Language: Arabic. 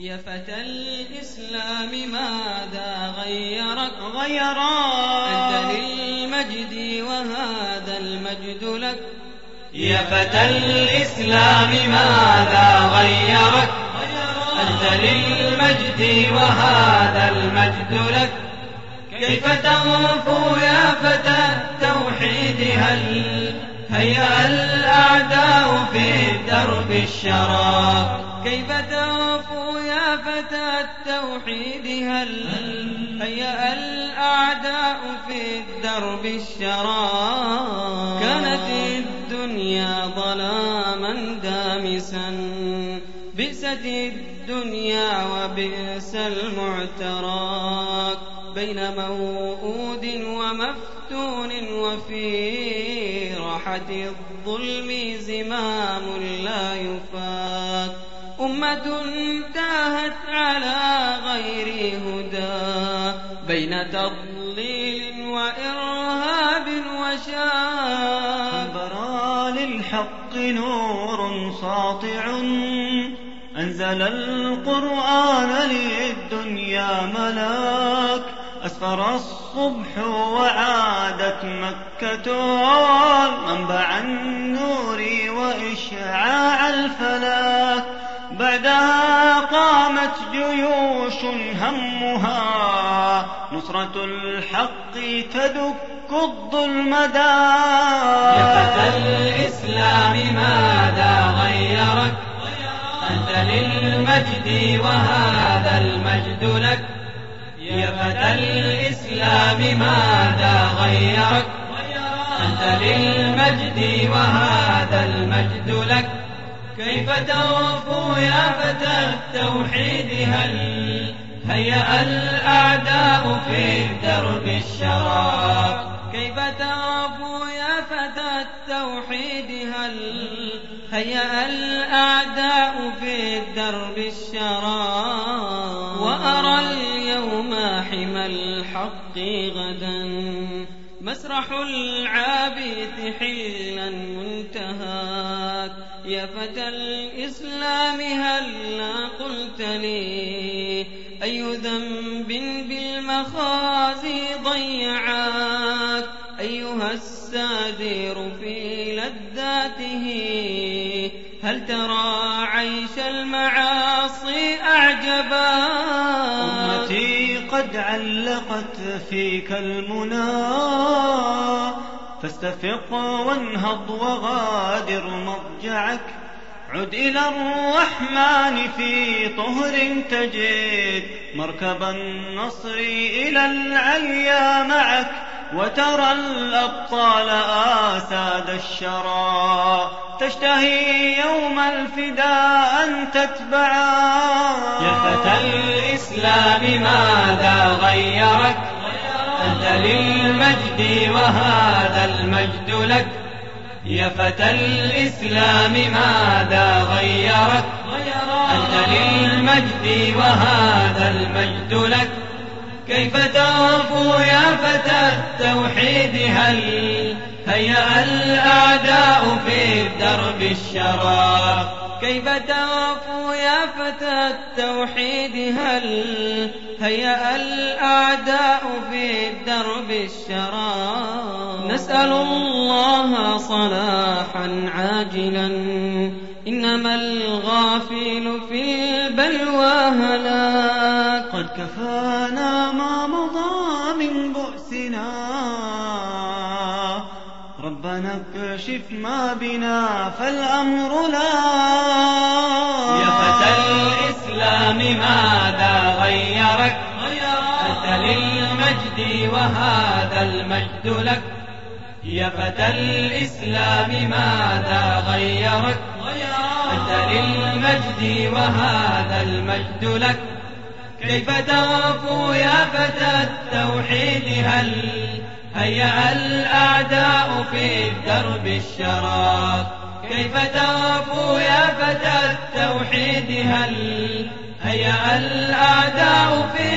يا فتى الإسلام ماذا غيرك غيرك أنت للمجد وهذا المجد لك. يا فتى الإسلام ماذا غيرك أنت للمجد وهذا المجد لك. كيف تغفو يا فتى التوحيد هل هيا الأعداء في درب الشراب كيف تغفو يا فتى التوحيد؟ هل هيا الأعداء في درب الشراب كانت الدنيا ظلاما دامسا. بئست الدنيا وبئس المعتراك بين موؤود ومفتون وفي راحة الظلم زمام لا يفاك أمة تاهت على غير هدى. بين تضليل وإرهاب وشاك برا للحق نور ساطع. أنزل القرآن للدنيا ملاك. أسفر الصبح وعادت مكة. منبع النور وإشعاع الفلاك. جيوش همها نصرة الحق تدك الظلم يا فتى الإسلام ماذا غيرك؟ أنت للمجد وهذا المجد لك. يا فتى الإسلام ماذا غيرك؟ أنت للمجد وهذا المجد لك. كيف توفو يا فتى التوحيد هل هيأ الأعداء في درب الشراب. كيف توفو يا فتى التوحيد هل هيأ الأعداء في درب الشراب؟ وأرى اليوم حمى الحق غدا. مسرح العابث حلا منتهاك يا فتى الإسلام هلا قلت لي؟ أي ذنب بالمخازي ضيعاك؟ أيها السادير في لذاته هل ترى عيش المعاصي أعجبا أمتي قد علقت فيك المنى فاستفق وانهض وغادر مضجعك عد إلى الرحمن في طهر تجد. مركب النصر إلى العليا معك. وترى الأبطال آساد الشرى. تشتهي يوم الفداء أن تتبعا. يا فتى الإسلام ماذا غيرك؟ أنت للمجد وهذا المجد لك يا فتى الإسلام ماذا غيرك؟ أنت للمجد وهذا المجد لك كيف تغفو يا فتى التوحيد هل هيأ الأعداء في درب الشراب كيف تغفو يا فتى التوحيد؟ هل هيأ الأعداء في درب الشراب؟ نسأل الله صلاحا عاجلا. إنما الغافل في البلوى هلاك. قد كفانا ما مضى من بؤسنا. ربنا اكشف ما بنا فالأمر لا. يا فتى الإسلام ماذا غيرك؟ أنت للمجد وهذا المجد لك. يا فتى الإسلام ماذا غيرك؟ أنت للمجد وهذا المجد لك. كيف تغفو يا هيأ الأعداء في درب الشراب. كيف تغفو يا فتى التوحيد هل هيأ الأعداء في